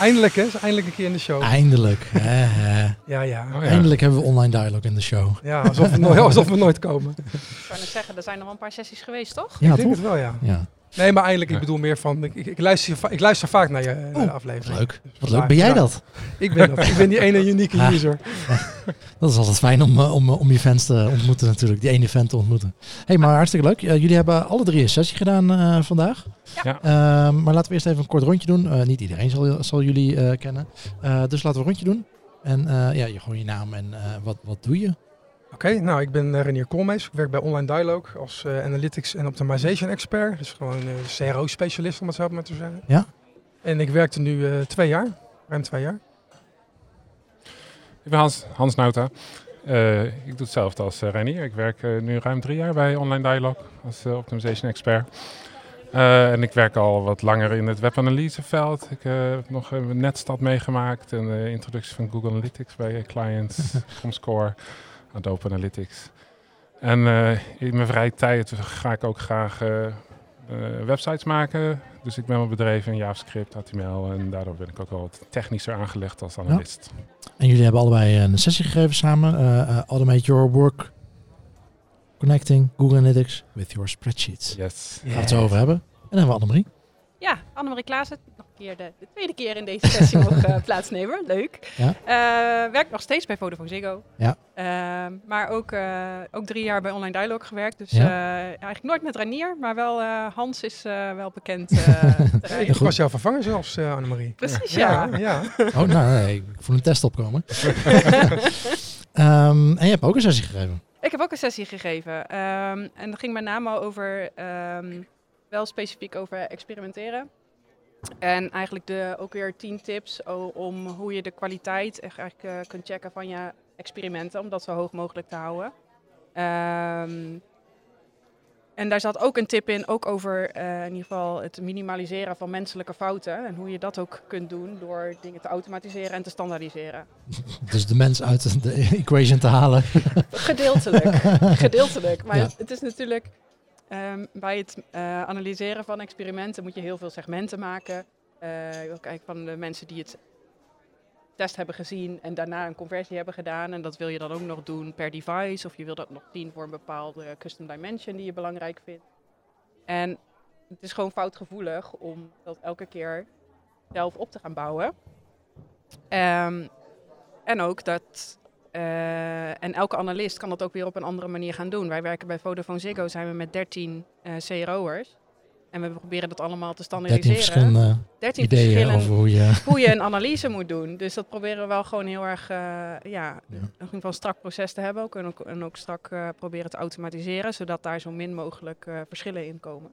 Eindelijk, hè? Is eindelijk een keer in de show. Eindelijk. hè, hè. Ja, ja. Oh, ja. Eindelijk hebben we online dialogue in de show. Ja, alsof we, nooit, alsof we nooit komen. Ik zou net zeggen, er zijn nog wel een paar sessies geweest, toch? Ja, ik denk toch? het wel, ja. Ja, Nee, maar eindelijk, ik bedoel meer van... Ik, ik, luister, ik luister vaak naar je Oh, de aflevering. leuk. Wat vandaar- leuk. Ben jij ja. dat? Ik ben dat. Ik ben die ene unieke Ah. user. Dat is altijd fijn om, eh, om, eh, om je fans te ontmoeten natuurlijk. Die ene fan te ontmoeten. hey, maar hartstikke leuk. Eh, jullie hebben alle drie een sessie gedaan eh, vandaag. Ja. Ehm, maar laten we eerst even een kort rondje doen. Eh, niet iedereen zal, zal jullie eh, kennen. Eh, dus laten we een rondje doen. En eh, ja, je, gewoon je naam en eh, wat, wat doe je? Oké, nou, ik ben eh, Renier Koolmees. Ik werk bij Online Dialogue als eh, Analytics en Optimization Expert. Dus gewoon eh CRO-specialist, om het zo maar te zeggen. Ja. En ik werkte nu eh, twee jaar, ruim twee jaar. Ik ben Hans, Hans Nauta. Eh, ik doe hetzelfde als uh, Reinier. Ik werk nu ruim drie jaar bij Online Dialogue als Optimization Expert. Eh, en ik werk al wat langer in het webanalyseveld. Ik eh, heb nog een netstad meegemaakt en de introductie van Google Analytics bij clients, Comscore, Adobe Analytics. En eh, in mijn vrije tijd ga ik ook graag eh, eh, websites maken. Dus ik ben mijn bedrijf in JavaScript, HTML en daardoor ben ik ook wel wat technischer aangelegd als analist. En jullie hebben allebei een sessie gegeven samen. automate your work connecting Google Analytics with your spreadsheets. Yes. Daar gaan we het over hebben. En dan hebben we Annemarie. Ja, Annemarie Klaassen, keer de, de tweede keer in deze sessie mogen eh, plaatsnemen. Leuk. Ja. Eh, werk nog steeds bij Vodafone Ziggo. Ja. Ehm, maar ook, eh, ook drie jaar bij Online Dialogue gewerkt. Dus Ja. eh, eigenlijk nooit met Ranier, maar wel eh, Hans is eh, wel bekend. eh. Ik was jouw vervanger zelfs, eh Annemarie. Precies, ja. Ja, ja. Oh, nou, nee, ik voel een test opkomen. Ehm, en je hebt ook een sessie gegeven. Ik heb ook een sessie gegeven. ehm, en dat ging met name over, ehm, wel specifiek over experimenteren. En eigenlijk de, ook weer tien tips om hoe je de kwaliteit echt eigenlijk eh, kunt checken van je experimenten, om dat zo hoog mogelijk te houden. Ehm, en daar zat ook een tip in, ook over eh, in ieder geval het minimaliseren van menselijke fouten. En hoe je dat ook kunt doen door dingen te automatiseren en te standaardiseren. Dus de mens uit de equation te halen. Gedeeltelijk. Gedeeltelijk. Maar Ja. het is natuurlijk ehm, bij het eh, analyseren van experimenten moet je heel veel segmenten maken. Wil kijken van de mensen die het test hebben gezien en daarna een conversie hebben gedaan. En dat wil je dan ook nog doen per device. Of je wil dat nog zien voor een bepaalde custom dimension die je belangrijk vindt. En het is gewoon foutgevoelig om dat elke keer zelf op te gaan bouwen. Ehm, en ook dat eh, en elke analist kan dat ook weer op een andere manier gaan doen. Wij werken bij Vodafone Ziggo, zijn we met 13 eh CRO'ers. En we proberen dat allemaal te 13 standaardiseren. verschillende 13 ideeën verschillende over hoe je... hoe je een analyse moet doen. Dus dat proberen we wel gewoon heel erg, eh, ja, Ja. in ieder geval een strak proces te hebben ook. En ook, en ook strak proberen te automatiseren, zodat daar zo min mogelijk verschillen in komen.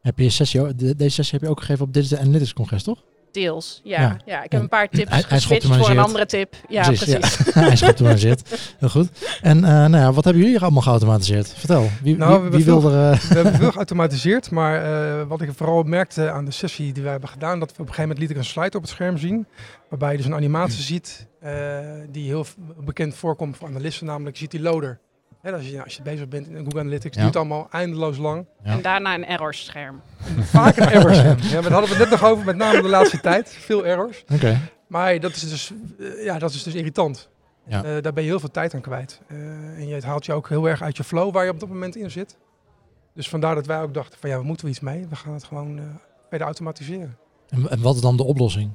Heb je sessie, deze sessie heb je ook gegeven op Digital Analytics Congres, toch? Deels, ja. Ja. ja. ik En heb een paar tips hij- voor een andere tip. Ja, precies. Ja. hij is geautomatiseerd. Heel goed. En eh, nou ja, wat hebben jullie hier allemaal geautomatiseerd? Vertel. Wie, Nou, we wie, wil er... eh, We hebben veel geautomatiseerd, maar eh, wat ik vooral merkte aan de sessie die we hebben gedaan, dat we op een gegeven moment liet ik een slide op het scherm zien, waarbij je dus een animatie ziet eh, die heel bekend voorkomt voor analisten, namelijk je ziet die loader. Hè, als, je, als je bezig bent in Google Analytics, Ja. duurt allemaal eindeloos lang. Ja. En daarna een error scherm. Vaak een error scherm. Ja, maar daar hadden we het net nog over, met name de laatste tijd. Veel errors. Oké. Maar dat is dus, eh, ja, dat is dus irritant. Ja. Eh, daar ben je heel veel tijd aan kwijt. Eh, en je het haalt je ook heel erg uit je flow waar je op dat moment in zit. Dus vandaar dat wij ook dachten van ja, we moeten er iets mee. We gaan het gewoon eh, verder automatiseren. En, en wat is dan de oplossing?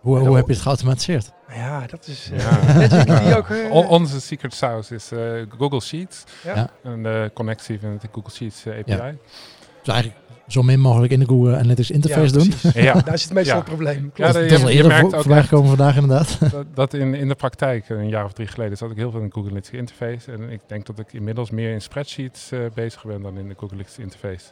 Hoe, hoe heb je het geautomatiseerd? Ja, dat is... eh, Ja. net zoals die ook... eh, On- onze secret sauce is eh, Google Sheets. Ja. En de connectie van de Google Sheets eh, API. Dus eigenlijk zo min mogelijk in de Google Analytics interface ja, doen. Ja. Daar zit meestal Ja. het probleem. Ja, Klopt. dat is al je eerder merkt ook vandaag inderdaad. dat, dat in, in de praktijk, een jaar of drie geleden, zat ik heel veel in de Google Analytics interface. En ik denk dat ik inmiddels meer in spreadsheets eh, bezig ben dan in de Google Analytics interface.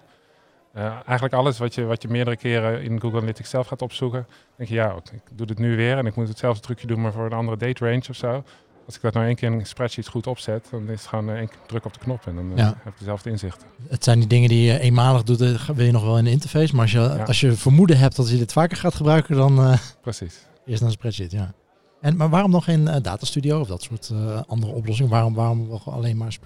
Eh, eigenlijk alles wat je, wat je meerdere keren in Google Analytics zelf gaat opzoeken, denk je ja, ik doe dit nu weer en ik moet hetzelfde trucje doen, maar voor een andere date range of zo. Als ik dat nou één keer in spreadsheets goed opzet, dan is het gewoon eh, één druk op de knop en dan eh, heb ik dezelfde inzichten. Het zijn die dingen die je eenmalig doet, wil je nog wel in de interface. Maar als je, als je vermoeden hebt dat je dit vaker gaat gebruiken, dan eh, Precies. eerst naar een spreadsheet. Ja. En, maar waarom nog geen eh, Data Studio of dat soort eh, andere oplossingen? Waarom, waarom nog alleen maar...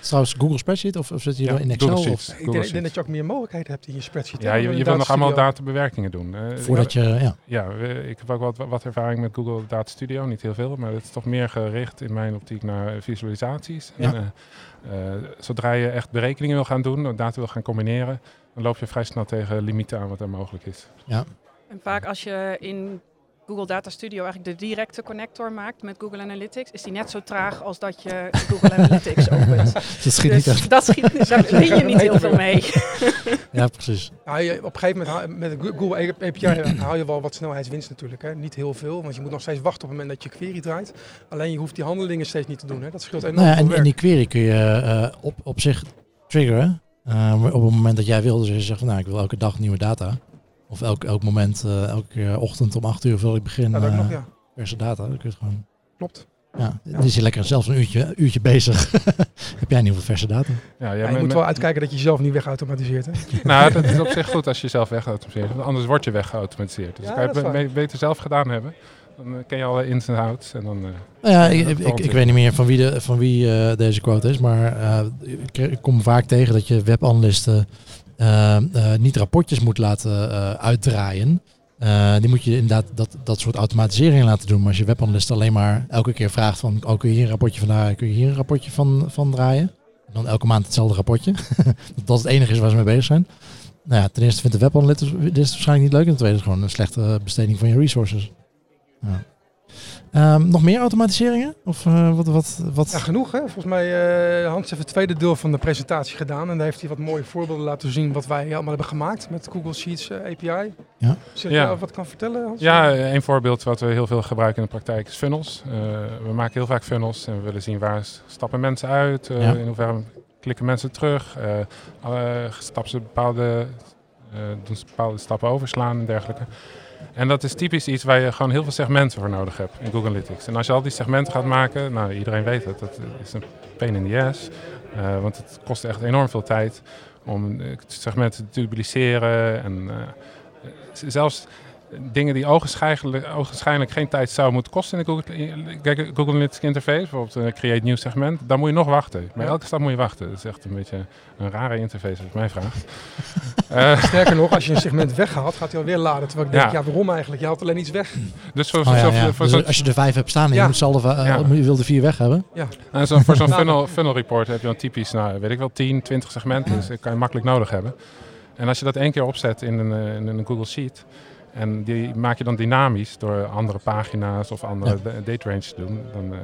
Trouwens, Google Spreadsheet of, of zit je Ja, er in Excel? Google Of. Ik denk, ik denk dat je ook meer mogelijkheden hebt in je spreadsheet. Ja, je, je wil nog allemaal datastudio. databewerkingen doen. Eh, voordat je... Ja. Ja, we- ik heb ook wat, wat ervaring met Google Data Studio. Niet heel veel, maar het is toch meer gericht in mijn optiek naar visualisaties. Ja. En, eh, eh, zodra je echt berekeningen wil gaan doen, data wil gaan combineren, dan loop je vrij snel tegen limieten aan wat er mogelijk is. En vaak als je in Google Data Studio eigenlijk de directe connector maakt met Google Analytics, is die net zo traag als dat je Google Analytics opent. Dat schiet niet Dus echt. dat schiet, daar win je niet heel veel mee. Ja, precies. Ja, je, op een gegeven moment haal- met Google API haal je wel wat snelheidswinst natuurlijk. Hè. Niet heel veel, want je moet nog steeds wachten op het moment dat je query draait. Alleen je hoeft die handelingen steeds niet te doen. Hè. Dat scheelt enorm Nou ja, veel en, die query kun je eh, op, op zich triggeren. eh, op het moment dat jij wil. Dus je zegt van nou, ik wil elke dag nieuwe data. Of elk, elk moment, eh, elke ochtend om 8 uur wil ik begin Ja, dat eh, nog, ja. verse data. Dan kun je het gewoon... Klopt. Ja, dan is je lekker zelfs een uurtje, uurtje bezig. Heb jij in ieder geval verse data? Ja, Ja, jij je met- moet met- wel uitkijken dat je jezelf niet wegautomatiseert. Hè. nou, dat is op zich goed als je zelf wegautomatiseert. Want anders word je weggeautomatiseerd. Dus Ja, kan je het beter zelf gedaan hebben. Dan eh, ken je alle ins en outs. En dan, eh, Nou ja, Ja, ik, ik, weet niet meer van wie, de, van wie eh, deze quote is, maar eh, ik, ik kom vaak tegen dat je webanalisten eh, eh, niet rapportjes moet laten eh, uitdraaien. Eh, die moet je inderdaad dat, dat soort automatiseringen laten doen. Maar als je webanalist alleen maar elke keer vraagt van, oh, kun je hier een rapportje van draaien, kun je hier een rapportje van, van draaien. En dan elke maand hetzelfde rapportje. dat dat het enige is waar ze mee bezig zijn. Nou ja, ten eerste vindt de webanalist dit is waarschijnlijk niet leuk. En ten tweede is gewoon een slechte besteding van je resources. Ja. Ehm, nog meer automatiseringen? Of eh, wat, wat, wat? Ja, genoeg hè. Volgens mij uh, Hans heeft het tweede deel van de presentatie gedaan. En daar heeft hij wat mooie voorbeelden laten zien wat wij allemaal hebben gemaakt met Google Sheets eh, API. Ja. Zeg Ja. wat kan vertellen Hans? Ja, een voorbeeld wat we heel veel gebruiken in de praktijk is funnels. Eh, we maken heel vaak funnels en we willen zien waar stappen mensen uit, eh, Ja. in hoeverre klikken mensen terug, eh eh, stappen ze bepaalde, eh, doen ze bepaalde stappen overslaan en dergelijke. En dat is typisch iets waar je gewoon heel veel segmenten voor nodig hebt in Google Analytics. En als je al die segmenten gaat maken, nou iedereen weet het, dat is een pain in the ass. Eh, want het kost echt enorm veel tijd om eh, segmenten te dupliceren en eh, zelfs dingen die ogenschijnlijk, ogenschijnlijk geen tijd zouden moeten kosten in de Google, Google Analytics interface, bijvoorbeeld een create nieuw segment, daar moet je nog wachten. Bij Ja. elke stap moet je wachten. Dat is echt een beetje een rare interface als je mij vraagt. Eh, Sterker nog, als je een segment weghaalt, gaat hij alweer laden. Terwijl ik denk, Ja. ja, waarom eigenlijk? Je haalt alleen iets weg. dus voor, Oh, ja, ja. voor Dus als je er vijf hebt staan en je Ja. moet ze alle, va- Ja. eh, je wil de vier weg hebben. Nou, zo, voor zo'n Nou. funnel, funnel report heb je dan typisch, nou, weet ik wel, 10, 20 segmenten. Dus dat kan je makkelijk nodig hebben. En als je dat één keer opzet in een, eh, in een Google Sheet. En die maak je dan dynamisch door andere pagina's of andere Ja. da- date range te doen. Dan eh,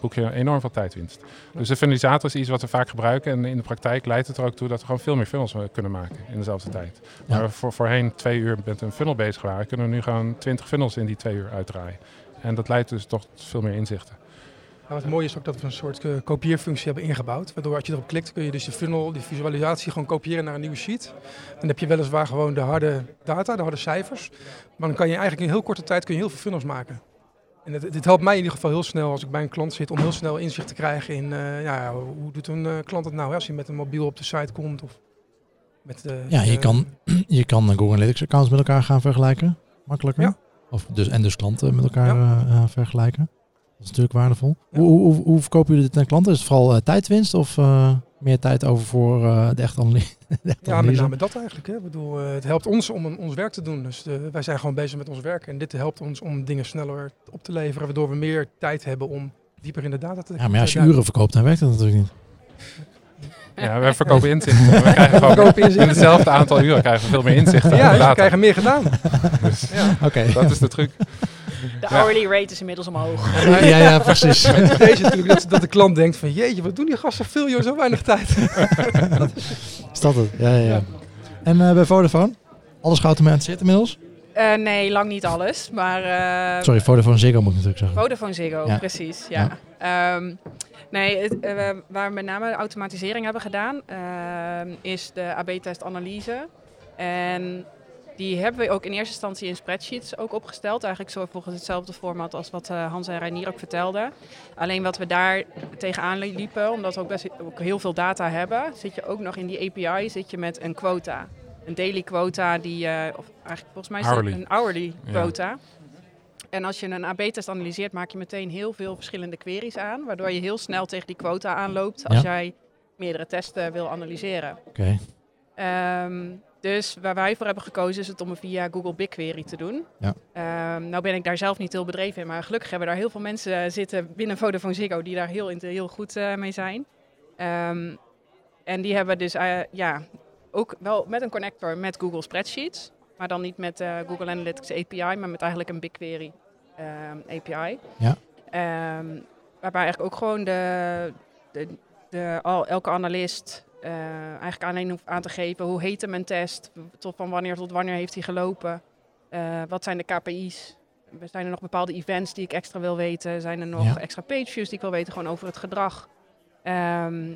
boek je enorm veel tijdwinst. Dus de funnelisator is iets wat we vaak gebruiken. En in de praktijk leidt het er ook toe dat we gewoon veel meer funnels eh, kunnen maken in dezelfde tijd. Ja. Waar we voor, voorheen twee uur met een funnel bezig waren, kunnen we nu gewoon 20 funnels in die twee uur uitdraaien. En dat leidt dus toch tot veel meer inzichten. Nou, wat mooi is ook dat we een soort eh, kopieerfunctie hebben ingebouwd. Waardoor als je erop klikt kun je dus de funnel, die visualisatie gewoon kopiëren naar een nieuwe sheet. Dan heb je weliswaar gewoon de harde data, de harde cijfers. Maar dan kan je eigenlijk in heel korte tijd kun je heel veel funnels maken. En het, dit helpt mij in ieder geval heel snel als ik bij een klant zit om heel snel inzicht te krijgen in eh, ja, hoe doet een eh, klant het nou hè, als hij met een mobiel op de site komt. Of met de, Ja, je kan, je kan Google Analytics accounts met elkaar gaan vergelijken. Makkelijker. Ja. Of dus, en dus klanten met elkaar Ja. vergelijken. Dat is natuurlijk waardevol. Ja. Hoe, hoe, hoe verkopen jullie dit aan klanten? Is het vooral eh, tijdwinst of eh, meer tijd over voor eh, de echte analy- de echte Ja, met analyse? name dat eigenlijk. Hè. Ik bedoel, eh, het helpt ons om een- ons werk te doen. Dus wij zijn gewoon bezig met ons werk. En dit helpt ons om dingen sneller op te leveren. Waardoor we meer tijd hebben om dieper in de data te Ja, maar als je uren verkoopt, dan werkt dat natuurlijk niet. Ja, wij verkopen inzichten. We krijgen gewoon verkopen in hetzelfde aantal uren krijgen we veel meer inzichten. Ja, dus we krijgen meer gedaan. Dus Ja. Oké. dat is de truc. De Ja. hourly rate is inmiddels omhoog. ja, ja, precies. En het is deze natuurlijk dat, dat de klant denkt van jeetje, wat doen die gasten veel joh, zo weinig tijd. Is dat het? Ja, ja, ja. En eh, bij Vodafone? Alles geautomatiseerd inmiddels? Eh, nee, lang niet alles. Maar eh, Sorry, Vodafone Ziggo moet ik natuurlijk zeggen. Vodafone Ziggo, Ja. precies. Ja. Ehm, nee, het, waar we met name automatisering hebben gedaan, ehm, is de AB-testanalyse. En die hebben we ook in eerste instantie in spreadsheets ook opgesteld. Eigenlijk zo volgens hetzelfde format als wat eh, Hans en Reinier ook vertelden. Alleen wat we daar tegenaan liepen, omdat we ook best ook heel veel data hebben, zit je ook nog in die API zit je met een quota. Een daily quota die, eh, of eigenlijk volgens mij is Hourly. een hourly Ja. quota. En als je een AB-test analyseert, maak je meteen heel veel verschillende queries aan. Waardoor je heel snel tegen die quota aanloopt als Ja. jij meerdere testen wil analyseren. Oké. Ehm, dus waar wij voor hebben gekozen is het om het via Google BigQuery te doen. Ja. Ehm, nou ben ik daar zelf niet heel bedreven in, maar gelukkig hebben daar heel veel mensen zitten binnen Vodafone Ziggo die daar heel, heel goed eh, mee zijn. Ehm, en die hebben dus eh, ja, ook wel met een connector met Google Spreadsheets. Maar dan niet met eh, Google Analytics API, maar met eigenlijk een BigQuery ehm, API. Ja. Waarbij eigenlijk ook gewoon de, de, de, al, elke analist eigenlijk alleen aan te geven hoe heette mijn test, tot van wanneer tot wanneer heeft hij gelopen, eh, wat zijn de KPI's. Zijn er nog bepaalde events die ik extra wil weten? Zijn er nog Ja. extra page views die ik wil weten, gewoon over het gedrag? Ehm,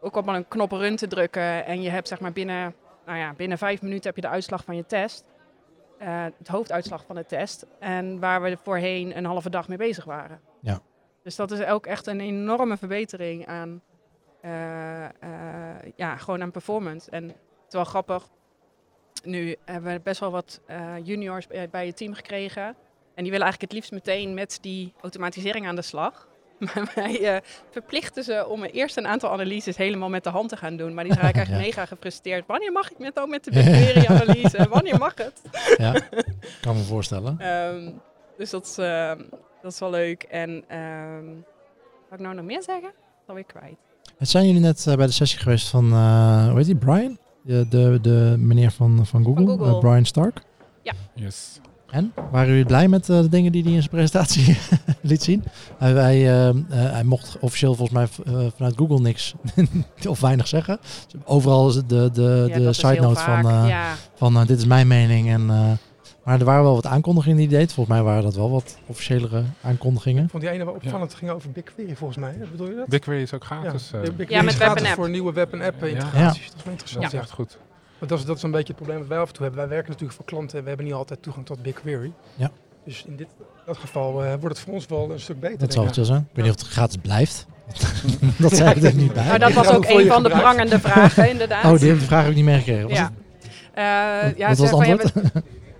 ook op maar een knop run te drukken en je hebt zeg maar binnen, nou ja, binnen vijf minuten heb je de uitslag van je test. Eh, het hoofduitslag van de test. En waar we voorheen een halve dag mee bezig waren. Ja. Dus dat is ook echt een enorme verbetering aan, eh, eh, ja, gewoon aan performance. En het is wel grappig. Nu hebben we best wel wat eh, juniors bij, bij het team gekregen. En die willen eigenlijk het liefst meteen met die automatisering aan de slag. Maar wij eh, verplichten ze om eerst een aantal analyses helemaal met de hand te gaan doen. Maar die zijn eigenlijk Ja. mega gefrustreerd. Wanneer mag ik met, nou met de BigQuery-analyse? Wanneer mag het? Ja, kan me voorstellen. Ehm, dus dat is, ehm, dat is wel leuk. En ehm wat ik nou nog meer zeggen? Dat is alweer kwijt. En Zijn jullie net eh, bij de sessie geweest van, eh hoe heet die, Brian? De, de, de meneer van, van Google, Google. eh, Brian Stark. Yes. En? Waren jullie blij met eh, de dingen die hij in zijn presentatie liet zien? Hij, hij, eh, eh, hij mocht officieel volgens mij eh, vanuit Google niks of weinig zeggen. Overal is het de, de, Ja, de side note van, vaak. eh, ja, van eh, dit is mijn mening. En, eh, maar er waren wel wat aankondigingen die hij deed. Volgens mij waren dat wel wat officiëlere aankondigingen. Ik vond die ene wel opvallend. Het ging over BigQuery volgens mij. Bedoel je dat? BigQuery is ook gratis. ja, eh, Ja, met is web gratis en app. voor nieuwe web- en app Ja. integraties. Dat is wel dat interessant. is Ja. echt goed. Want dat is, dat is een beetje het probleem dat wij af en toe hebben. Wij werken natuurlijk voor klanten en we hebben niet altijd toegang tot BigQuery. Ja. Dus in dit dat geval eh, wordt het voor ons wel een stuk beter. Dat zal het wel zijn. Ik weet niet of het gratis blijft. dat zei ik er niet bij. maar dat was ook een van de prangende vragen, inderdaad. Oh, die heb ik de vraag ook niet meegekregen. Was ja. het- Eh, ja, was het van, ja, antwoord?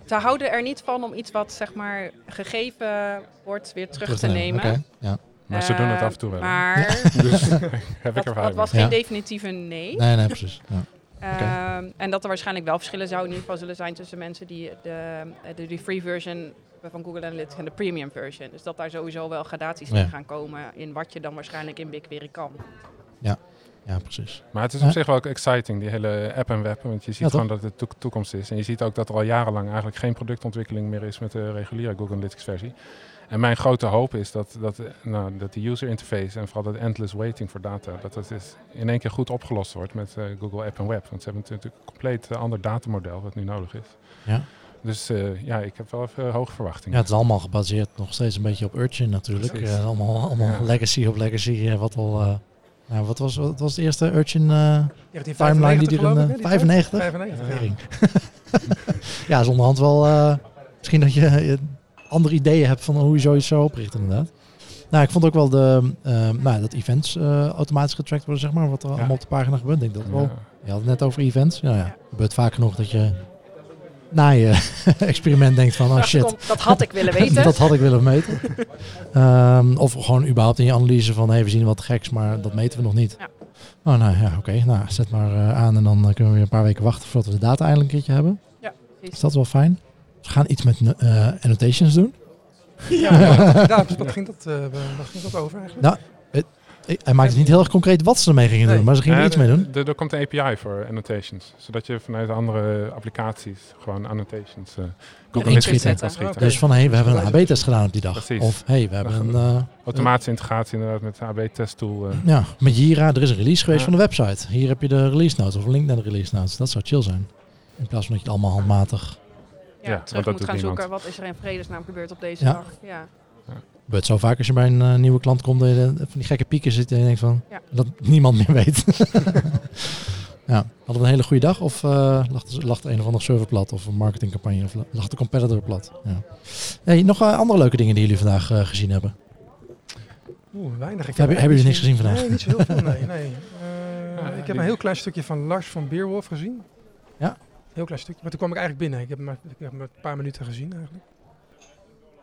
Ze houden er niet van om iets wat zeg maar gegeven wordt weer terug, te nemen. Oké, ja. Maar ze doen het Eh, af en toe wel. Maar Dus heb ik dat, ervaring dat was geen Ja. definitieve nee. Nee, nee, precies. Ja. Ehm, en dat er waarschijnlijk wel verschillen zou in ieder geval zullen zijn tussen mensen die de, de, de free version van Google Analytics en de premium version. Dus dat daar sowieso wel gradaties Ja. in gaan komen in wat je dan waarschijnlijk in BigQuery kan. Ja, precies. Maar het is op zich wel ook exciting, die hele app en web. Want je ziet Ja, gewoon dat het toek- toekomst is. En je ziet ook dat er al jarenlang eigenlijk geen productontwikkeling meer is met de reguliere Google Analytics versie. En mijn grote hoop is dat, dat, nou, dat de user interface en vooral dat endless waiting voor data, dat dat is in één keer goed opgelost wordt met eh, Google App en Web. Want ze hebben natuurlijk een compleet eh, ander datamodel wat nu nodig is. Ja. Dus eh, ja, ik heb wel even hoge verwachtingen. Ja, het is allemaal gebaseerd nog steeds een beetje op Urchin natuurlijk. Allemaal allemaal Ja. legacy op legacy. wat al... nou, wat, was, wat was de eerste Urchin eh, 1995 timeline die er een ik, hè, eh, die tijd? 95? 95, ja. Ja, is onderhand wel... eh, misschien dat je eh, andere ideeën hebt van hoe je zoiets zou oprichten inderdaad. Nou, ik vond ook wel de, eh, nou, dat events automatisch getrackt worden, zeg maar. Wat er allemaal op de pagina gebeurt. Ik denk dat wel. Ja. Je had het net over events. Ja, ja. Het gebeurt vaak genoeg dat je na je experiment denkt van, oh shit. dat had ik willen weten. dat had ik willen meten. Ehm, of gewoon überhaupt in je analyse van, hey, we zien wat geks, maar dat meten we nog niet. Ja. Oh, nou ja, oké. Nou, zet maar eh, aan en dan eh, kunnen we weer een paar weken wachten voordat we de data eindelijk een keertje hebben. Precies. Is dat wel fijn? We gaan iets met eh, annotations doen. Ja, ja, ja, dus wat ging dat, eh, ging dat over eigenlijk? Nou, Eh, Hij maakte niet heel erg concreet wat ze ermee gingen Nee. doen, maar ze gingen er Ja, iets mee doen. Er komt een API voor annotations. Zodat je vanuit andere applicaties gewoon annotations uh, Google kan schieten. Oké. Dus van, hé, hey, we hebben een AB-test gedaan op die dag. Precies. Of, hé, hey, we hebben een... eh, Automatische integratie inderdaad met de AB-test tool. eh. ja, met Jira, er is een release geweest Ja. van de website. Hier heb je de release notes of een link naar de release notes. Dat zou chill zijn. In plaats van dat je het allemaal handmatig... Ja, Ja, terug dat moet gaan niemand. zoeken wat is er in vredesnaam gebeurd op deze Ja. dag. Ja. Het zo vaak als je bij een eh, nieuwe klant komt dat je de- van die gekke pieken zit en je denkt van Ja. dat niemand meer weet. ja, hadden we een hele goede dag of eh, lag, de, lag de een of ander server plat of een marketingcampagne of la- lag de competitor plat? Ja. Hey, nog eh, andere leuke dingen die jullie vandaag gezien hebben? Oeh, weinig. Ik Hebben- heb hebben jullie niet niks gezien vandaag? Nee, niet zo heel veel. Nee, nee. Eh, Ja, ik heb een heel klein stukje van Lars van Beerwolf gezien. Ja? Heel klein stukje. Maar toen kwam ik eigenlijk binnen. Ik heb maar, ik heb maar een paar minuten gezien eigenlijk.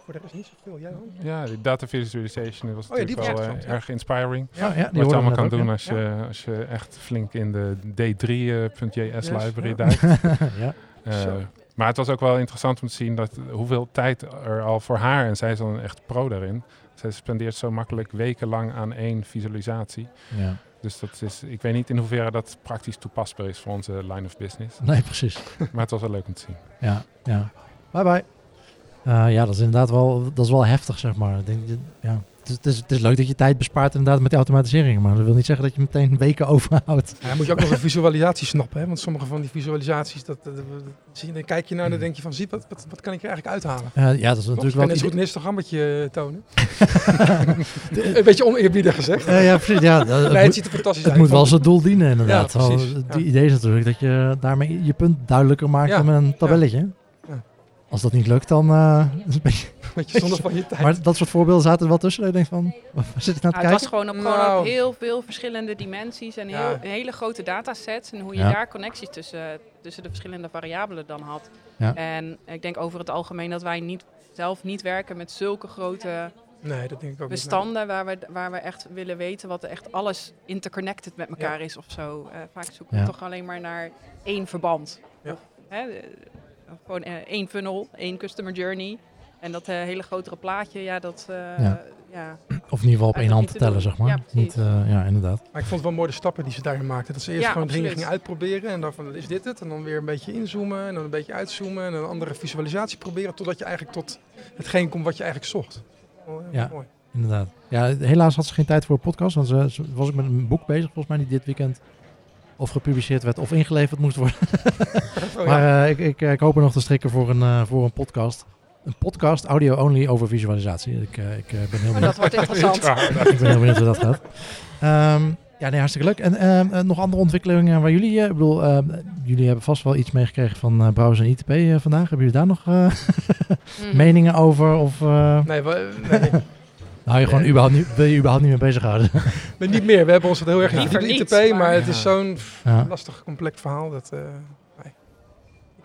Voor de rest niet zoveel. Jij dan? Ja, die data visualization was Oh ja, die natuurlijk was wel eh, erg inspiring. Ja, ja, die Wat je allemaal kan ook, doen ja. als je, als je echt flink in de D3.js Yes, library ja. duikt. ja. Eh, maar het was ook wel interessant om te zien dat, hoeveel tijd er al voor haar, en zij is dan echt pro daarin, zij spendeert zo makkelijk wekenlang aan één visualisatie. ja. Dus dat is, ik weet niet in hoeverre dat praktisch toepasbaar is voor onze line of business. Nee, precies. Maar het was wel leuk om te zien. Ja, ja. Bye bye. Eh, ja, dat is inderdaad wel, dat is wel heftig, zeg maar. Ik Denk, ja. het, is, het, is, het is leuk dat je tijd bespaart inderdaad met die automatisering. Maar dat wil niet zeggen dat je meteen weken overhoudt. Ja, dan moet je ook nog een visualisatie snappen. Hè? Want sommige van die visualisaties, dat, dan kijk je naar en dan denk je van, zie, wat, wat, wat kan ik er eigenlijk uithalen? Eh, ja, dat is natuurlijk Ik kan wel... net zo iets- goed een histogrammetje eh, tonen. een beetje oneerbiedig gezegd. Ja, precies. Ja, dat- het nee, het ziet er fantastisch het uit. moet wel zijn doel dienen, inderdaad. Ja, precies. Het Ja. idee is natuurlijk dat je daarmee je punt duidelijker maakt Ja. dan met een tabelletje. Als dat niet lukt, dan eh, is het een beetje... Een beetje zonde van je tijd. Maar dat soort voorbeelden zaten er wel tussen. Dat je denkt van, waar zit ik naar te Nou, het was kijken? gewoon op, gewoon Nou. op heel veel verschillende dimensies en heel, Ja. hele grote datasets. En hoe je Ja. daar connecties tussen, tussen de verschillende variabelen dan had. Ja. En ik denk over het algemeen dat wij niet, zelf niet werken met zulke grote Nee, dat denk ik ook bestanden waar we, waar we echt willen weten wat er echt alles interconnected met elkaar is of zo. Eh, vaak zoeken we toch alleen maar naar één verband. Ja. Of, hè, gewoon eh, één funnel, één customer journey. En dat eh, hele grotere plaatje, ja, dat... eh, Ja. ja. Of in ieder geval op één hand te te tellen, doen. zeg maar. Ja, niet, eh, ja, inderdaad. Maar ik vond het wel mooi de stappen die ze daarin maakten. Dat ze eerst Ja, gewoon dingen gingen uitproberen. En dan van, is dit het? En dan weer een beetje inzoomen. En dan een beetje uitzoomen. En een andere visualisatie proberen. Totdat je eigenlijk tot hetgeen komt wat je eigenlijk zocht. Oh, ja, Ja. Mooi. Inderdaad. Ja, helaas had ze geen tijd voor een podcast. Want ze, ze was ik met een boek bezig, volgens mij, die dit weekend of gepubliceerd werd of ingeleverd moest worden. Oh, ja. Maar eh, ik, ik, ik hoop er nog te strikken voor een, eh, voor een podcast. Een podcast, audio only, over visualisatie. Ik, eh, ik eh, ben heel Oh, benieuwd. dat wordt interessant. ik ben heel benieuwd hoe dat gaat. Ehm, ja, nee, hartstikke leuk. En ehm, eh, nog andere ontwikkelingen waar jullie... eh, ik bedoel, ehm, jullie hebben vast wel iets meegekregen van eh browser en ITP eh, vandaag. Hebben jullie daar nog eh, Mhm. meningen over? Of eh, Nee, we, nee, hou je gewoon überhaupt niet, wil je überhaupt niet mee bezighouden? nee, niet meer. We hebben ons het heel erg in ITP. Maar, maar- het is zo'n lastig, complex verhaal. Dat, eh,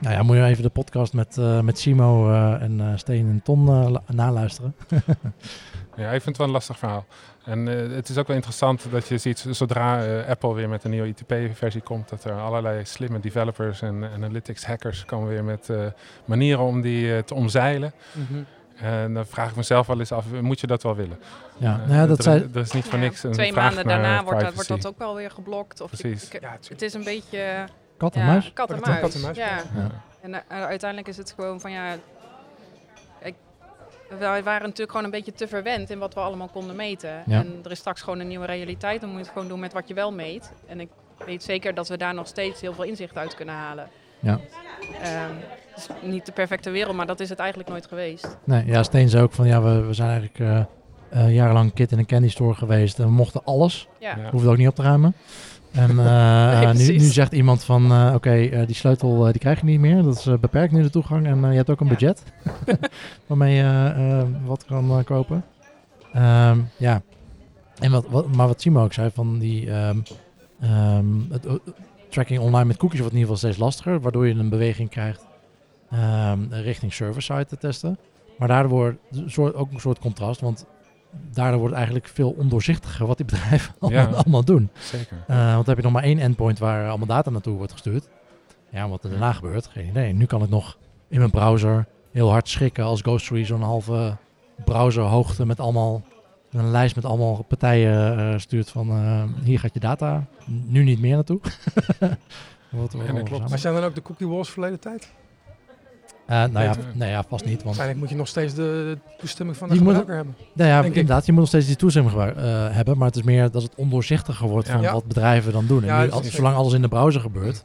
Nou ja, moet je even de podcast met, eh, met Simo eh, en eh, Steen en Ton eh, naluisteren. Ja, ik vind het wel een lastig verhaal. En eh, het is ook wel interessant dat je ziet, zodra eh, Apple weer met een nieuwe ITP-versie komt, dat er allerlei slimme developers en analytics hackers komen weer met eh, manieren om die te omzeilen. mhm. En dan vraag ik mezelf wel eens af, moet je dat wel willen? Ja, Eh, nou ja, dat er, zei... er is niet voor Ja, niks een Twee vraag maanden daarna wordt dat, wordt dat ook wel weer geblokt. Of Precies. ik- Ja, het is een beetje Kat en ja, muis? kat en muis. kat en muis, Ja. ja. Ja. En eh, uiteindelijk is het gewoon van ja. Wij waren natuurlijk gewoon een beetje te verwend in wat we allemaal konden meten. Ja. En er is straks gewoon een nieuwe realiteit. Dan moet je het gewoon doen met wat je wel meet. En ik weet zeker dat we daar nog steeds heel veel inzicht uit kunnen halen. Ja. Ehm, is niet de perfecte wereld, maar dat is het eigenlijk nooit geweest. Nee, ja, Steen zei ook van ja, we, we zijn eigenlijk eh, eh, jarenlang kid in een candy store geweest. En we mochten alles. Ja. Ja. Hoefde ook niet op te ruimen. En eh, Nee, nu, nu zegt iemand van eh, oké, eh, die sleutel eh, die krijg je niet meer. Dat is beperkt nu de toegang. En je hebt ook een Ja. budget waarmee je eh, eh, wat kan kopen. Ehm, ja, en wat, wat, maar wat Timo ook zei van die ehm, ehm, het, tracking online met cookies wordt in ieder geval steeds lastiger. Waardoor je een beweging krijgt ehm, richting server-side te testen. Maar daardoor wordt een soort, ook een soort contrast. Want daardoor wordt het eigenlijk veel ondoorzichtiger wat die bedrijven allemaal, Ja. allemaal doen. Zeker. Eh, want dan heb je nog maar één endpoint waar allemaal data naartoe wordt gestuurd. Ja, wat er daarna gebeurt, geen idee. Nu kan ik nog in mijn browser heel hard schikken als Ghostery zo'n halve browserhoogte met allemaal een lijst met allemaal partijen eh, stuurt van eh, hier gaat je data, nu niet meer naartoe. Ja, dat klopt. Maar zijn dan ook de cookie walls verleden tijd? Eh, nou ja, nee, ja, vast niet. Want Waarschijnlijk moet je nog steeds de toestemming van de moet- gebruiker hebben. nou ja, ik. inderdaad, je moet nog steeds die toestemming eh, hebben. Maar het is meer dat het ondoorzichtiger wordt Ja. van Ja. wat bedrijven dan doen. En nu, zolang alles in de browser gebeurt,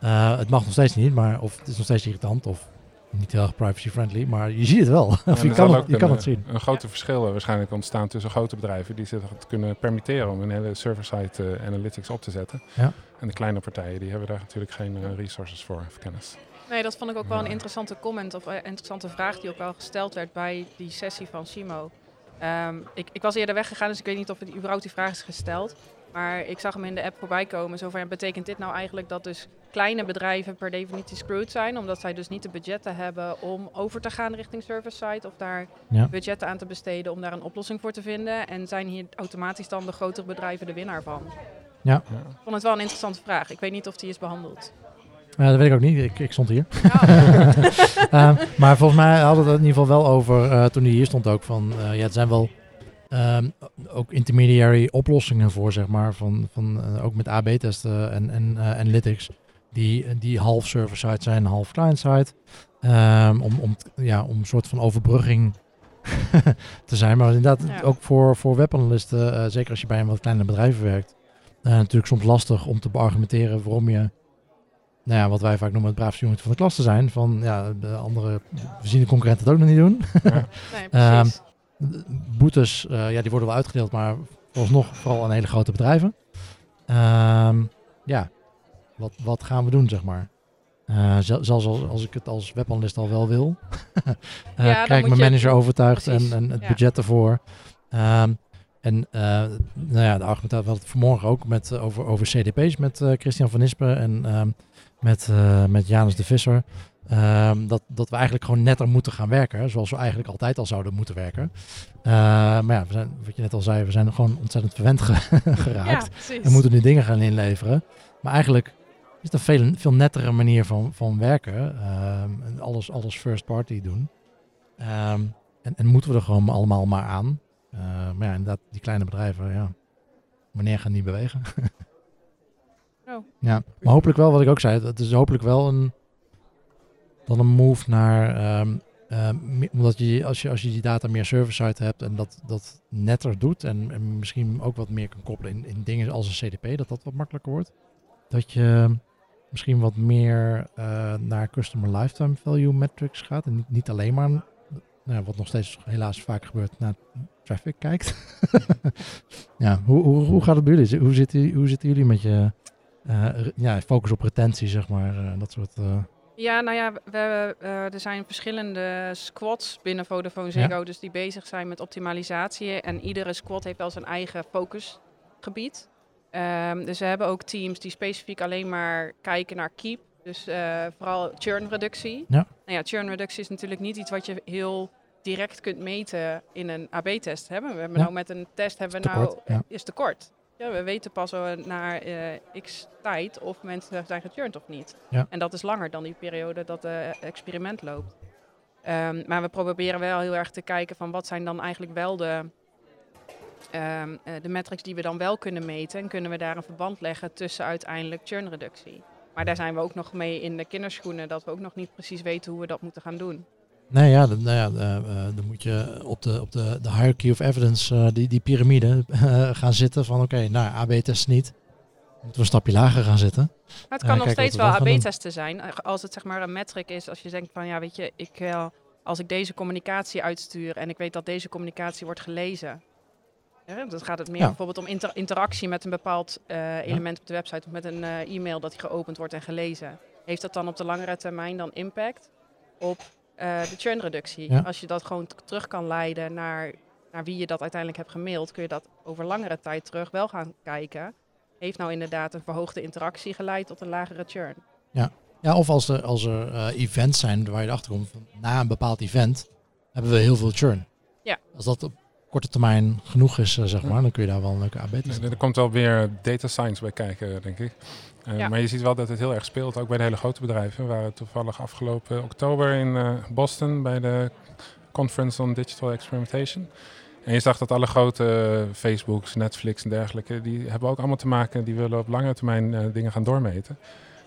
eh, het mag nog steeds niet, maar of het is nog steeds irritant of niet heel erg privacy friendly, maar je ziet het wel. Of je kan, het, je een, kan eh, het zien. Een grote verschil waarschijnlijk ontstaan tussen grote bedrijven die zich het kunnen permitteren om een hele server-side analytics op te zetten. Ja. En de kleine partijen die hebben daar natuurlijk geen resources voor of kennis. Nee, dat vond ik ook wel een interessante comment of een interessante vraag die ook wel gesteld werd bij die sessie van Simo. Ehm, ik, ik was eerder weggegaan, dus ik weet niet of het überhaupt die vraag is gesteld. Maar ik zag hem in de app voorbij komen. Zo van, ja, betekent dit nou eigenlijk dat dus kleine bedrijven per definitie screwed zijn, omdat zij dus niet de budgetten hebben om over te gaan richting service side of daar Ja. budgetten aan te besteden om daar een oplossing voor te vinden. En zijn hier automatisch dan de grotere bedrijven de winnaar van? Ja. Ik vond het wel een interessante vraag. Ik weet niet of die is behandeld. Ja, dat weet ik ook niet. Ik, ik stond hier. Ja, Eh, maar volgens mij hadden we het in ieder geval wel over, eh, toen hij hier stond ook, van eh, ja, het zijn wel ehm, ook intermediary oplossingen voor, zeg maar, van, van, ook met AB-testen en, en analytics, die, die half server-side zijn, half client-side, Ehm, om, om, ja, om een soort van overbrugging te zijn. Maar inderdaad, Ja. ook voor, voor webanalisten, zeker als je bij een wat kleiner bedrijf werkt, natuurlijk soms lastig om te beargumenteren waarom je nou ja, wat wij vaak noemen het braafste jongetje van de klas te zijn. Van ja, de andere, we zien de concurrenten het ook nog niet doen. nee, Ehm. Boetes, eh, ja, die worden wel uitgedeeld, maar vooralsnog vooral aan hele grote bedrijven. Ehm, ja, wat, wat gaan we doen, zeg maar? Eh, zel- zelfs als, als ik het als webanalist al wel wil, eh dan krijg ik moet mijn je- manager overtuigd en, en het ja. budget ervoor. Ehm, en nou ja, de argumentatie, hadden het vanmorgen ook met, over, over CDP's met Christian van Nispen en met, eh, met Janus de Visser. Ehm, dat, dat we eigenlijk gewoon netter moeten gaan werken, zoals we eigenlijk altijd al zouden moeten werken. Eh, maar ja, we zijn, wat je net al zei, we zijn gewoon ontzettend verwend ge- geraakt. Ja. We moeten nu dingen gaan inleveren. Maar eigenlijk is het een veel, veel nettere manier van, van werken. Ehm, en alles, alles first party doen. Ehm, en, en moeten we er gewoon allemaal maar aan. Eh, maar ja, inderdaad, die kleine bedrijven, ja. Wanneer gaan die bewegen? Oh. Ja, maar hopelijk wel, wat ik ook zei, het is hopelijk wel een, dan een move naar, ehm, ehm, omdat je, als je, als je die data meer server-side hebt en dat, dat netter doet en, en misschien ook wat meer kan koppelen in, in dingen als een CDP, dat dat wat makkelijker wordt. Dat je misschien wat meer eh, naar customer lifetime value metrics gaat en niet, niet alleen maar, nou, wat nog steeds helaas vaak gebeurt, naar traffic kijkt. ja, hoe, hoe, hoe gaat het bij jullie? Hoe zitten, hoe zitten jullie met je ja, focus op retentie, zeg maar, eh, dat soort... eh, Ja, nou ja, we, eh, er zijn verschillende squads binnen Vodafone Ziggo, dus die bezig zijn met optimalisatie. En iedere squad heeft wel zijn eigen focusgebied. Ehm, dus we hebben ook teams die specifiek alleen maar kijken naar keep. Dus eh, vooral churnreductie. Ja. Nou ja, churnreductie is natuurlijk niet iets wat je heel direct kunt meten in een AB-test. We hebben Ja. nou met een test hebben we Tekort, nou ja. is tekort. Ja, we weten pas eh, na eh, x tijd of mensen zijn geturned of niet. Ja. En dat is langer dan die periode dat het experiment loopt. Ehm, maar we proberen wel heel erg te kijken van wat zijn dan eigenlijk wel de, ehm, eh, de metrics die we dan wel kunnen meten. En kunnen we daar een verband leggen tussen uiteindelijk churnreductie. Maar daar zijn we ook nog mee in de kinderschoenen, dat we ook nog niet precies weten hoe we dat moeten gaan doen. Nee, ja, dan, nou ja eh, eh, dan moet je op de, op de, de hierarchy of evidence, eh, die, die piramide, gaan zitten van oké, nou, AB-test niet. Moeten we een stapje lager gaan zitten. Maar het kan nog steeds we wel. AB-testen zijn. Als het zeg maar een metric is, als je denkt van ja, weet je, ik, als ik deze communicatie uitstuur en ik weet dat deze communicatie wordt gelezen. Ja, dan gaat het meer Ja. bijvoorbeeld om inter- interactie met een bepaald element op de website of met een e-mail dat die geopend wordt en gelezen. Heeft dat dan op de langere termijn dan impact op eh, de churnreductie? Ja. Als je dat gewoon terug kan leiden naar, naar wie je dat uiteindelijk hebt gemaild, kun je dat over langere tijd terug wel gaan kijken. Heeft nou inderdaad een verhoogde interactie geleid tot een lagere churn? Ja, of als er, als er eh, events zijn waar je erachter komt, na een bepaald event hebben we heel veel churn. Ja. Als dat op korte termijn genoeg is, eh, zeg maar, dan kun je daar wel een leuke AB-test Nee, er komt wel weer data science bij kijken, denk ik. Eh, Ja. Maar je ziet wel dat het heel erg speelt, ook bij de hele grote bedrijven. We waren toevallig afgelopen oktober in eh, Boston bij de Conference on Digital Experimentation. En je zag dat alle grote Facebooks, Netflix en dergelijke, die hebben ook allemaal te maken, die willen op lange termijn eh, dingen gaan doormeten.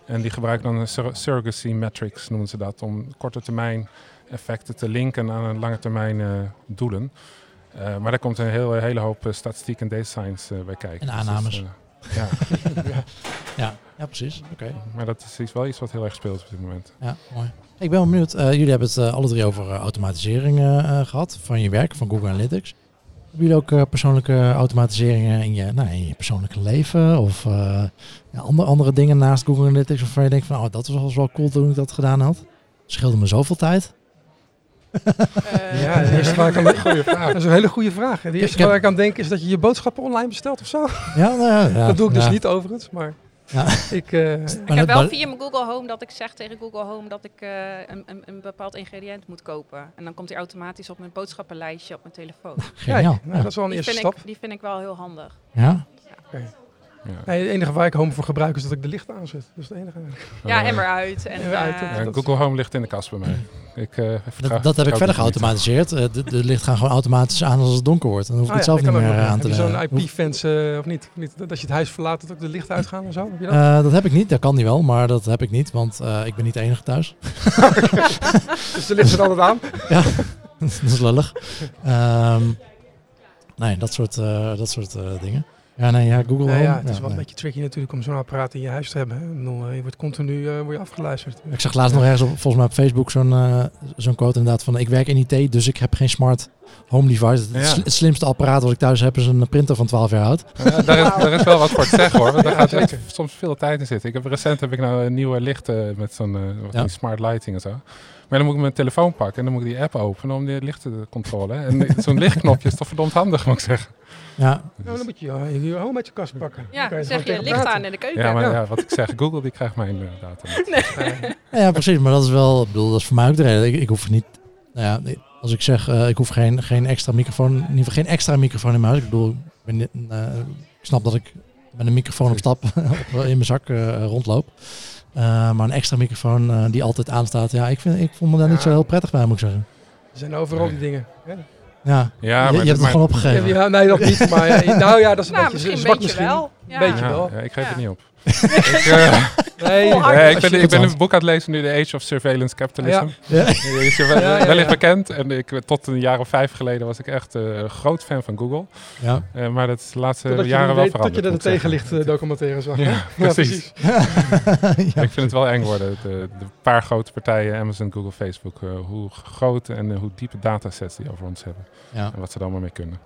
En die gebruiken dan een sur- surrogacy metrics, noemen ze dat, om korte termijn effecten te linken aan een lange termijn eh, doelen. Eh, maar daar komt een heel, hele hoop eh, statistiek en data science eh, bij kijken. En Dus aannames. ja. ja, Ja, ja precies. Oké. maar dat is iets, wel iets wat heel erg speelt op dit moment. Ja, mooi. Ik ben wel benieuwd. eh, jullie hebben het eh, alle drie over automatisering eh, eh, gehad van je werk, van Google Analytics. Hebben jullie ook eh, persoonlijke automatiseringen in je, nou, in je persoonlijke leven? Of eh, ja, andere, andere dingen naast Google Analytics waarvan je denkt van, oh, dat was wel cool toen ik dat gedaan had. Scheelde me zoveel tijd. Eh, Ja, de eerste waar ik aan Goeie vraag. Dat is een hele goede vraag. De eerste waar ik aan denk is dat je je boodschappen online bestelt of zo. Ja, nou ja, ja, dat doe ik dus ja. niet overigens, maar... Ik, eh, Ik heb dat- wel via mijn Google Home dat ik zeg tegen Google Home dat ik eh, een, een, een bepaald ingrediënt moet kopen. En dan komt hij automatisch op mijn boodschappenlijstje op mijn telefoon. Geniaal. kijk, nou, Ja. dat is wel een Die eerste vind, stap. ik, die vind ik wel heel handig. Ja? Ja. Nee, het enige waar ik Home voor gebruik is dat ik de lichten aanzet. Dat is het enige. Ja, en weer uit. En, En weer uit, eh, ja. ja, Google Home ligt in de kast bij mij. Ik, eh, vertrouw- Dat, dat heb ik verder geautomatiseerd. Eh, de, de licht gaan gewoon automatisch aan als het donker wordt. Dan hoef ik Ah, het ja, zelf niet meer aan te Heb je zo'n leggen. IP-fence of niet? Of niet? Dat als je het huis verlaat, dat ook de lichten uitgaan en zo? Heb je dat? Eh, dat heb ik niet, dat kan niet wel, maar dat heb ik niet, want eh, ik ben niet de enige thuis. dus de lichten altijd aan? dat is lullig. Ehm, nee, dat soort, eh, dat soort eh, dingen. Ja, nee, ja, Google Ja, Home. ja, het is wel een beetje tricky natuurlijk om zo'n apparaat in je huis te hebben. hè. Ik bedoel, eh, je wordt continu eh, word je afgeluisterd. Ik zag laatst nog ergens op, volgens mij op Facebook zo'n eh, zo'n quote inderdaad van ik werk in IT, dus ik heb geen smart home device. Het, Ja. sl- het slimste apparaat wat ik thuis heb is een printer van 12 jaar oud. Ja, daar, is, daar is wel wat voor te zeggen hoor. Want daar gaat echt soms veel tijd in zitten. Ik heb, recent heb ik nou een nieuwe licht eh, met zo'n eh, smart lighting en zo. Maar dan moet ik mijn telefoon pakken en dan moet ik die app openen om die lichten te controleren. En zo'n lichtknopje is toch verdomd handig, moet ik zeggen. Ja, Nou, dan moet je je, je home uit je kast pakken. Ja, zeg je licht aan in de keuken. Ja, maar Ja. ja. wat ik zeg, Google die krijgt mijn eh, data. Nee. ja, precies. Maar dat is wel, ik bedoel, dat is voor mij ook de reden. Ik, ik hoef niet, nou ja, als ik zeg, eh, ik hoef geen, geen extra microfoon, in ieder geval geen extra microfoon in mijn huis. Ik bedoel, ik, ben, niet- eh, ik snap dat ik met een microfoon op stap in mijn zak eh, rondloop. Eh, maar een extra microfoon eh, die altijd aanstaat, ja, ik, vind, ik vond me daar niet Ja. zo heel prettig bij, moet ik zeggen. Er zijn overal die dingen. hè. Ja, Ja, je, maar, je hebt het maar- gewoon Ja, opgegeven. ja, nee, dat niet. Maar ja, nou ja, dat is een Nou, beetje misschien een zwak beetje misschien. wel. Ja. Beetje ja, wel. ja, ik geef Ja. het niet op. ik, eh, Nee, ik ben, ik ben een boek aan het lezen nu, The Age of Surveillance Capitalism. Ja. Die is wel, Ja, ja, wellicht ja. bekend. En ik, tot een jaar of vijf geleden was ik echt eh, een groot fan van Google. Ja. Eh, maar dat is de laatste Totdat jaren wel veranderd. tot je de zeggen. tegenlicht documentaire zag. Ja, precies. ja. Ik vind het wel eng worden. De, de paar grote partijen, Amazon, Google, Facebook, eh, hoe groot en hoe diepe datasets die over ons hebben. Ja. En wat ze er allemaal mee kunnen.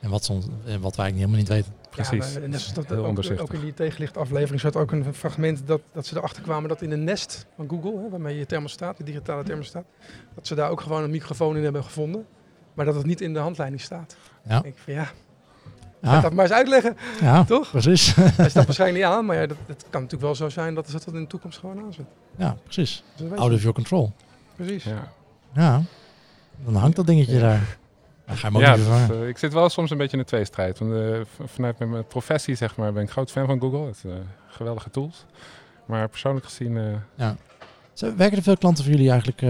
En wat, soms, en wat wij eigenlijk helemaal niet weten. Precies. Ja, en net zoals dat Heel ook, ook in die tegenlichtaflevering zat ook een fragment dat, dat ze erachter kwamen dat in de Nest van Google, hè, waarmee je thermostaat, de digitale thermostaat, dat ze daar ook gewoon een microfoon in hebben gevonden. Maar dat het niet in de handleiding staat. Ja. Ik denk van ja, ga Ja, dat maar eens uitleggen, ja toch? precies. Hij staat waarschijnlijk niet aan, maar ja, dat, dat kan natuurlijk wel zo zijn dat ze dat in de toekomst gewoon aanzet. ja, precies. Out of your control. Precies. Ja, Ja, dan hangt dat dingetje Ja. daar. Dan ga je hem ook ja eh, ik zit wel soms een beetje in de tweestrijd. Want, eh, vanuit mijn mijn professie zeg maar, ben ik groot fan van Google. Het is, eh, geweldige tools. Maar persoonlijk gezien... eh, Zo, werken er veel klanten voor jullie eigenlijk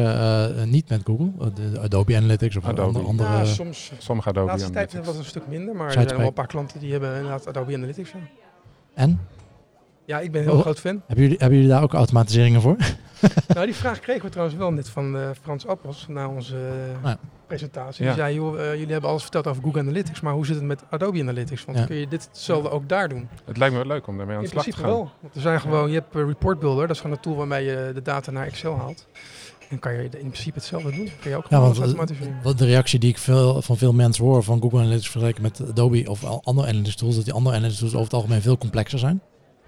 niet met Google? De Adobe Analytics of Adobe. andere... andere Ja, soms. sommige De Adobe laatste tijd was het een stuk minder, maar er zijn wel een paar klanten die hebben inderdaad Adobe Analytics. Ja, en? ja ik ben een heel Oh. groot fan. Hebben jullie, hebben jullie daar ook automatiseringen voor? Nou, die vraag kregen we trouwens wel net van eh, Frans Appels na onze eh, Ja. presentatie. Ja. Die zei, joh, eh, jullie hebben alles verteld over Google Analytics, maar hoe zit het met Adobe Analytics? Want Ja. kun je dit hetzelfde ook daar doen? Het lijkt me wel leuk om daarmee aan de slag te principe gaan. wel. Want er zijn gewoon, je hebt Report Builder, dat is gewoon een tool waarmee je de data naar Excel haalt. En kan je in principe hetzelfde doen. Kun je ook Ja, gewoon want wat de reactie die ik veel, van veel mensen hoor van Google Analytics vergeleken met Adobe of andere analytics tools, dat die andere analytics tools over het algemeen veel complexer zijn.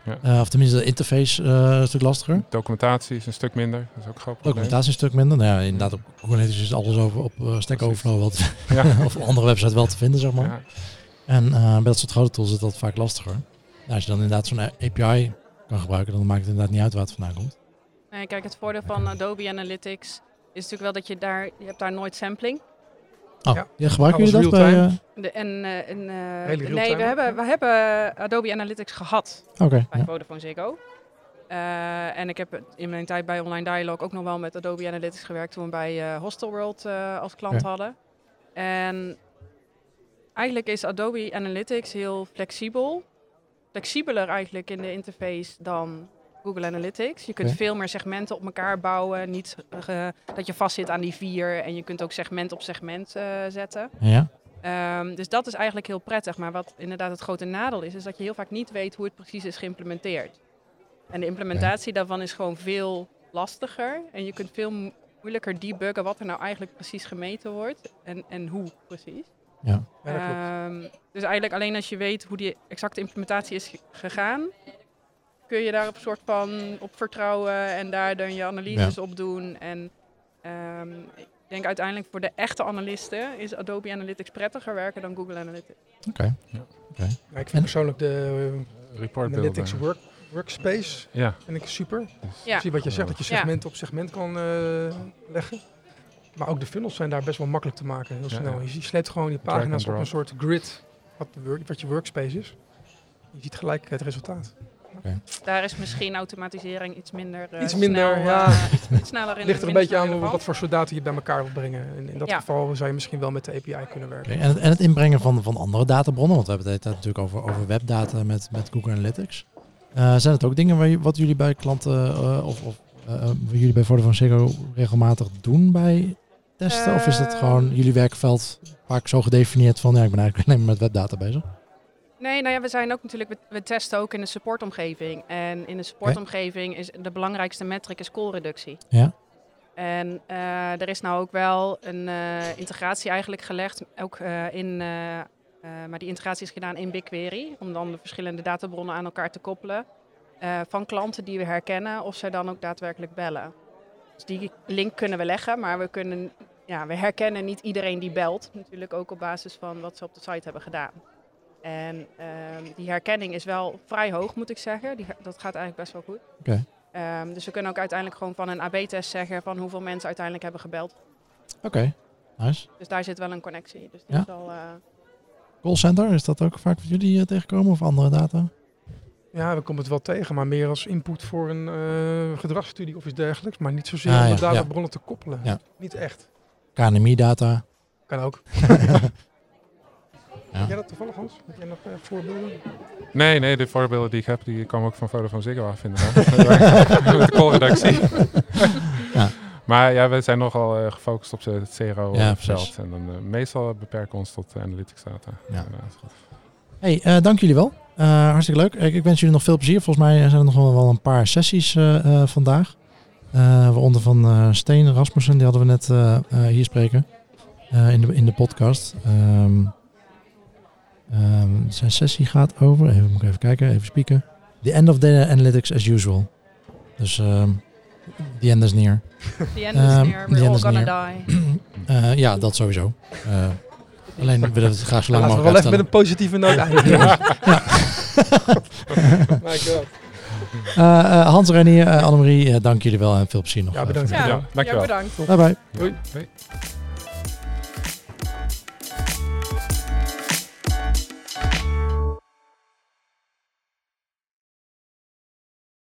Ja. Eh, of tenminste de interface eh, een stuk lastiger. Documentatie is een stuk minder. Dat is ook probleem. Documentatie een stuk minder. Nou ja, inderdaad, op Google Analytics is alles over op uh, Stack. Overflow wat, Ja. of op andere websites wel te vinden, zeg maar. Ja. En eh, bij dat soort grote tools is dat vaak lastiger. Ja, als je dan inderdaad zo'n API kan gebruiken, dan maakt het inderdaad niet uit waar het vandaan komt. Nee, kijk, het voordeel van Adobe Analytics is natuurlijk wel dat je daar, je hebt daar nooit sampling. Oh, Ja. ja. gebruiken jullie dat bij... eh, De, en, eh, en, eh, Hele nee, we hebben, we hebben Adobe Analytics gehad bij ja. Vodafone Ziggo. Eh, en ik heb in mijn tijd bij Online Dialogue ook nog wel met Adobe Analytics gewerkt toen we bij eh Hostel World eh, als klant Ja. hadden. En eigenlijk is Adobe Analytics heel flexibel. Flexibeler eigenlijk in de interface dan Google Analytics. Je kunt veel meer segmenten op elkaar bouwen. Niet eh, dat je vastzit aan die vier. En je kunt ook segment op segment eh, zetten. ja. Ehm, dus dat is eigenlijk heel prettig. Maar wat inderdaad het grote nadeel is, is dat je heel vaak niet weet hoe het precies is geïmplementeerd. En de implementatie daarvan is gewoon veel lastiger. En je kunt veel mo- moeilijker debuggen wat er nou eigenlijk precies gemeten wordt en, en hoe precies. Ja. Ehm, dus eigenlijk alleen als je weet hoe die exacte implementatie is ge- gegaan, kun je daar op soort van op vertrouwen en daar dan je analyses op doen. En ehm, ik denk uiteindelijk voor de echte analisten is Adobe Analytics prettiger werken dan Google Analytics. Oké. Ja, ik vind En- persoonlijk de Report Analytics. Work, workspace Ja. vind ik super. Ja. Zie wat je zegt, dat je Ja. segment op segment kan eh, leggen. Maar ook de funnels zijn daar best wel makkelijk te maken, heel snel. ja. Je sleept gewoon die and pagina's op een soort grid, wat, de wat je workspace is. Je ziet gelijk het resultaat. Daar is misschien automatisering iets minder eh, Iets minder, snel, ja. iets, iets sneller in. Het ligt er een beetje aan wat voor soort data je bij elkaar wil brengen. In, in dat Ja. geval zou je misschien wel met de API kunnen werken. Oké, En, het, en het inbrengen van, van andere databronnen, want we hebben het natuurlijk over, over webdata met, met Google Analytics. Eh, zijn het ook dingen waar, wat jullie bij klanten eh, of, of eh, wat jullie bij Vodafone Ziggo regelmatig doen bij testen? of is dat gewoon jullie werkveld vaak zo gedefinieerd van ja, ik ben eigenlijk alleen maar met webdata bezig? Nee, nou ja, we zijn ook natuurlijk, we, testen ook in de supportomgeving. En in de supportomgeving is de belangrijkste metric is callreductie. Ja. En eh, er is nou ook wel een eh, integratie eigenlijk gelegd, ook eh, in, maar die integratie is gedaan in BigQuery, om dan de verschillende databronnen aan elkaar te koppelen. van klanten die we herkennen, of zij dan ook daadwerkelijk bellen. Dus die link kunnen we leggen, maar we, kunnen, ja, we herkennen niet iedereen die belt. Natuurlijk ook op basis van wat ze op de site hebben gedaan. En ehm, die herkenning is wel vrij hoog, moet ik zeggen. Die, dat gaat eigenlijk best wel goed. Oké. Ehm, dus we kunnen ook uiteindelijk gewoon van een AB-test zeggen van hoeveel mensen uiteindelijk hebben gebeld. Oké, nice. Dus daar zit wel een connectie. Dus die Ja. is al, eh, Callcenter, is dat ook vaak wat jullie eh, tegenkomen of andere data? Ja, we komen het wel tegen, maar meer als input voor een eh, gedragsstudie of iets dergelijks. Maar niet zozeer Ah, om ja, de databronnen te koppelen. Ja. Niet echt. KNMI-data. Kan ook. Ja. Heb jij dat toevallig, Hans? Heb jij nog eh, voorbeelden? Nee, nee, de voorbeelden die ik heb, die komen ook van Vodafone Ziggo af inderdaad. Met de callredactie. Ja. Maar ja, we zijn nogal eh, gefocust op het Ja, CRO-veld. precies. en dan eh, meestal beperken we ons tot analytics data. Ja. Hey, eh, dank jullie wel. Eh, hartstikke leuk. Ik, ik wens jullie nog veel plezier. Volgens mij zijn er nog wel, wel een paar sessies vandaag. Eh waaronder van eh, Steen Rasmussen, die hadden we net hier spreken eh, in, de, in de podcast. Ehm, ehm, zijn sessie gaat over, even, moet ik even kijken, even spieken. The end of data analytics as usual. Dus ehm the end is near. the end is Ehm, near, the we're all gonna die. Eh, ja, dat sowieso. Eh, alleen willen we het graag zo lang Laten we mogelijk wel even met een positieve noot eindigen. My god. Eh, eh, Hans, Renier, Annemarie, dank jullie wel en veel plezier nog. Ja, bedankt. Ja, Ja, dankjewel. ja, bedankt. Bye bye. Doei. Doei.